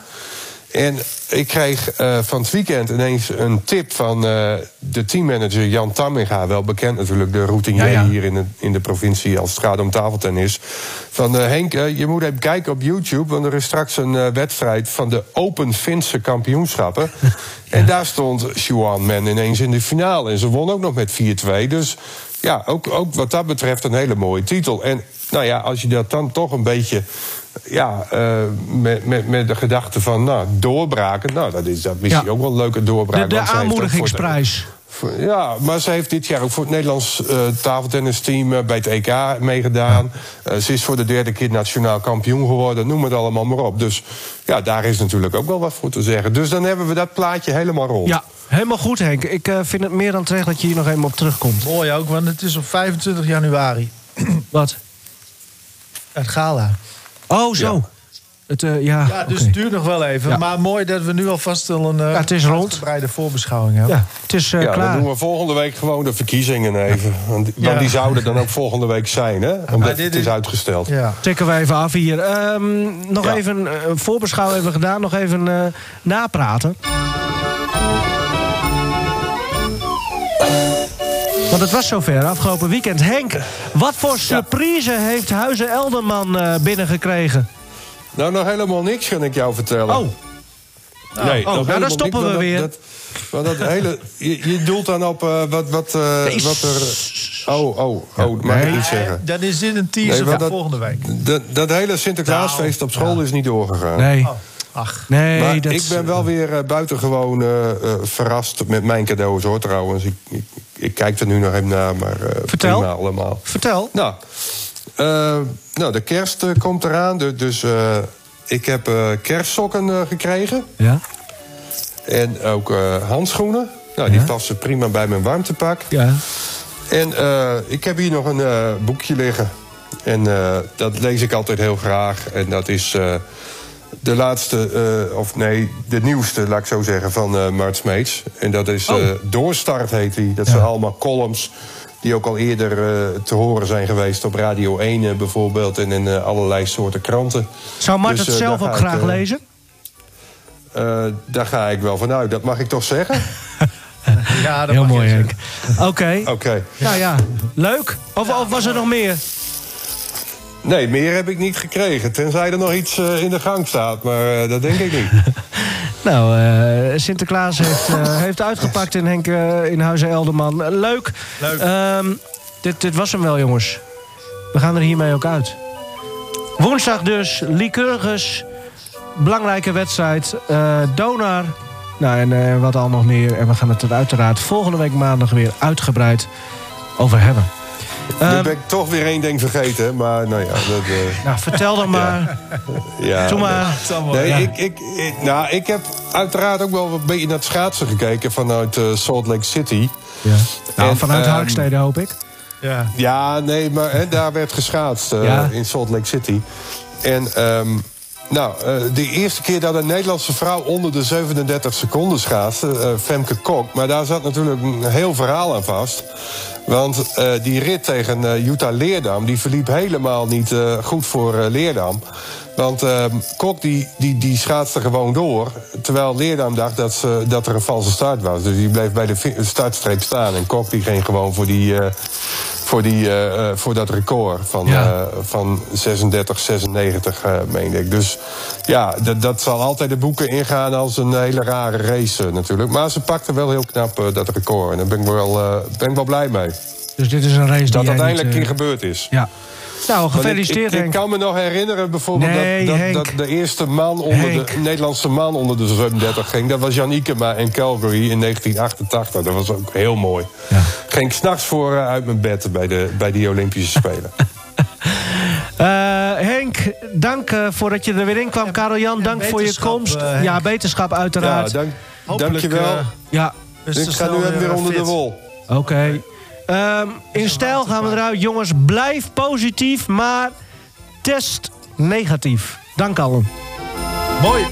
En ik kreeg eh, van het weekend ineens een tip van eh, de teammanager Jan Tamminga. Wel bekend natuurlijk, de routinier Ja, ja. hier in de, in de provincie als het gaat om tafeltennis. Van eh, Henk, je moet even kijken op YouTube, want er is straks een wedstrijd van de Open Finse kampioenschappen. <laughs> En daar stond Xuan Men ineens in de finale. En ze won ook nog met 4-2. Dus ja, ook, ook wat dat betreft een hele mooie titel. En nou ja, als je dat dan toch een beetje ja, eh, met, met, met de gedachte van nou, doorbraken. Nou, dat is, dat is Ja. ook wel een leuke doorbraak. De, de aanmoedigingsprijs. Ja, maar ze heeft dit jaar ook voor het Nederlands eh tafeltennisteam eh, bij het EK meegedaan. Eh, ze is voor de derde keer nationaal kampioen geworden. Noem het allemaal maar op. Dus ja, daar is natuurlijk ook wel wat voor te zeggen. Dus dan hebben we dat plaatje helemaal rond. Ja, helemaal goed, Henk. Ik eh, vind het meer dan terecht dat je hier nog even op terugkomt. Mooi ook, want het is op 25 januari. Wat? Het gala. Oh, zo. Het, eh, ja, Ja, dus het duurt nog wel even. Ja. Maar mooi dat we nu alvast al een Ja, het is rond. uitgebreide voorbeschouwing hebben. ja, het is eh, Ja, dan klaar. doen we volgende week gewoon de verkiezingen even. Want, die- want Ja. die zouden dan ook volgende week zijn, hè? Omdat dit het is is- uitgesteld. Ja. Tikken we even af hier. Ehm, nog Ja. even een voorbeschouw hebben we gedaan. Nog even eh, napraten. Want het was zover afgelopen weekend. Henk, wat voor surprise heeft Huizen Elderman eh, binnengekregen? Nou, nog helemaal niks kan ik jou vertellen. Oh, nee, oh, nou, dan stoppen niks, we weer. Dat, dat, dat hele, je, je doelt dan op eh, wat, wat, eh, Nee, wat er... Oh, oh, oh, dat mag ik niet zeggen. Dan is dit een teaser Nee, dat- volgende week. Dat, dat hele Sinterklaasfeest op school is niet doorgegaan. nee. Oh, ach. Nee, Maar dat ik ben wel weer eh, buitengewoon verrast met mijn cadeaus, hoor, trouwens. Ik, ik, ik kijk er nu nog even naar, maar eh, Vertel. prima allemaal. Vertel. Nou, eh, nou de kerst eh, komt eraan, du- dus ik heb kerstsokken gekregen. Ja, En ook handschoenen. Nou, die Ja. passen prima bij mijn warmtepak. ja. En ik heb hier nog een boekje liggen. En dat lees ik altijd heel graag. En dat is de laatste, eh, of nee, de nieuwste, laat ik zo zeggen, van eh Mart Smeets. En dat is Oh. eh, Doorstart heet die. Dat zijn allemaal columns die ook al eerder eh, te horen zijn geweest op Radio 1 eh, bijvoorbeeld. En in allerlei soorten kranten. Zou Mart Dus, het zelf ook ik, graag lezen? Eh, daar ga ik wel vanuit. Dat mag ik toch zeggen? <laughs> Ja, dat Heel mooi, zeggen. Henk. Oké. Oké. Nou ja, leuk. Of, of was er nog meer? Nee, meer heb ik niet gekregen. Tenzij er nog iets eh, in de gang staat. Maar eh, dat denk ik niet. <laughs> Nou, eh, Sinterklaas heeft, eh, <laughs> heeft uitgepakt in Henk eh, in Huizen Elderman. Leuk. Leuk. Ehm, dit, dit was hem wel, jongens. We gaan er hiermee ook uit. Woensdag dus, Lycurgus. Belangrijke wedstrijd. eh Donar. Nou, en eh, wat al nog meer. En we gaan het er uiteraard volgende week maandag weer uitgebreid over hebben. Nu Ehm, ben ik toch weer één ding vergeten. Maar nou ja, dat... eh, nou, vertel dan <laughs> maar. ja, Doe maar. Nee, Ja. ik, ik, ik- nou, ik heb uiteraard ook wel een beetje naar het schaatsen gekeken vanuit eh, Salt Lake City. Ja. Nou, En, vanuit Harkstede hoop ik. Ja. Ja, nee, maar hè, daar werd geschaatst eh, Ja. in Salt Lake City. En ehm, nou, eh, de eerste keer dat een Nederlandse vrouw onder de 37 seconden schaatste, Femke Kok. Maar daar zat natuurlijk een heel verhaal aan vast. Want eh, die rit tegen eh Jutta Leerdam, die verliep helemaal niet goed voor Leerdam. Want Kok die, die, die schaatste gewoon door. Terwijl Leerdam dacht dat, ze, dat er een valse start was. Dus die bleef bij de startstreep staan. En Kok die ging gewoon voor die... voor, die, eh, eh, voor dat record van, Ja. eh, van 36, 96, eh meende ik. Dus ja, dat, zal altijd de boeken ingaan als een hele rare race natuurlijk. Maar ze pakte wel heel knap dat record. En daar ben ik wel, ben ik wel blij mee. Dus dit is een race die Dat jij uiteindelijk niet, keer gebeurd is. Ja. Nou, ik- gefeliciteerd ik, kan me nog herinneren bijvoorbeeld Nee, dat, dat, dat de eerste man onder Henk. de Nederlandse man onder de 37 ging. Dat was Jan Ikema in Calgary in 1988. Dat was ook heel mooi. Ja. Ging ik s'nachts voor eh, uit mijn bed bij, de, bij die Olympische Spelen. <laughs> Eh, Henk, dank eh, voor dat je er weer in kwam. Karel Jan, dank voor je komst. ja, beterschap ja, uiteraard. dank, Hopelijk, dankjewel. ja, is ik ga nu weer onder de wol. oké. Ehm, in stijl gaan we eruit. Jongens, blijf positief, maar test negatief. Dank allen. Mooi.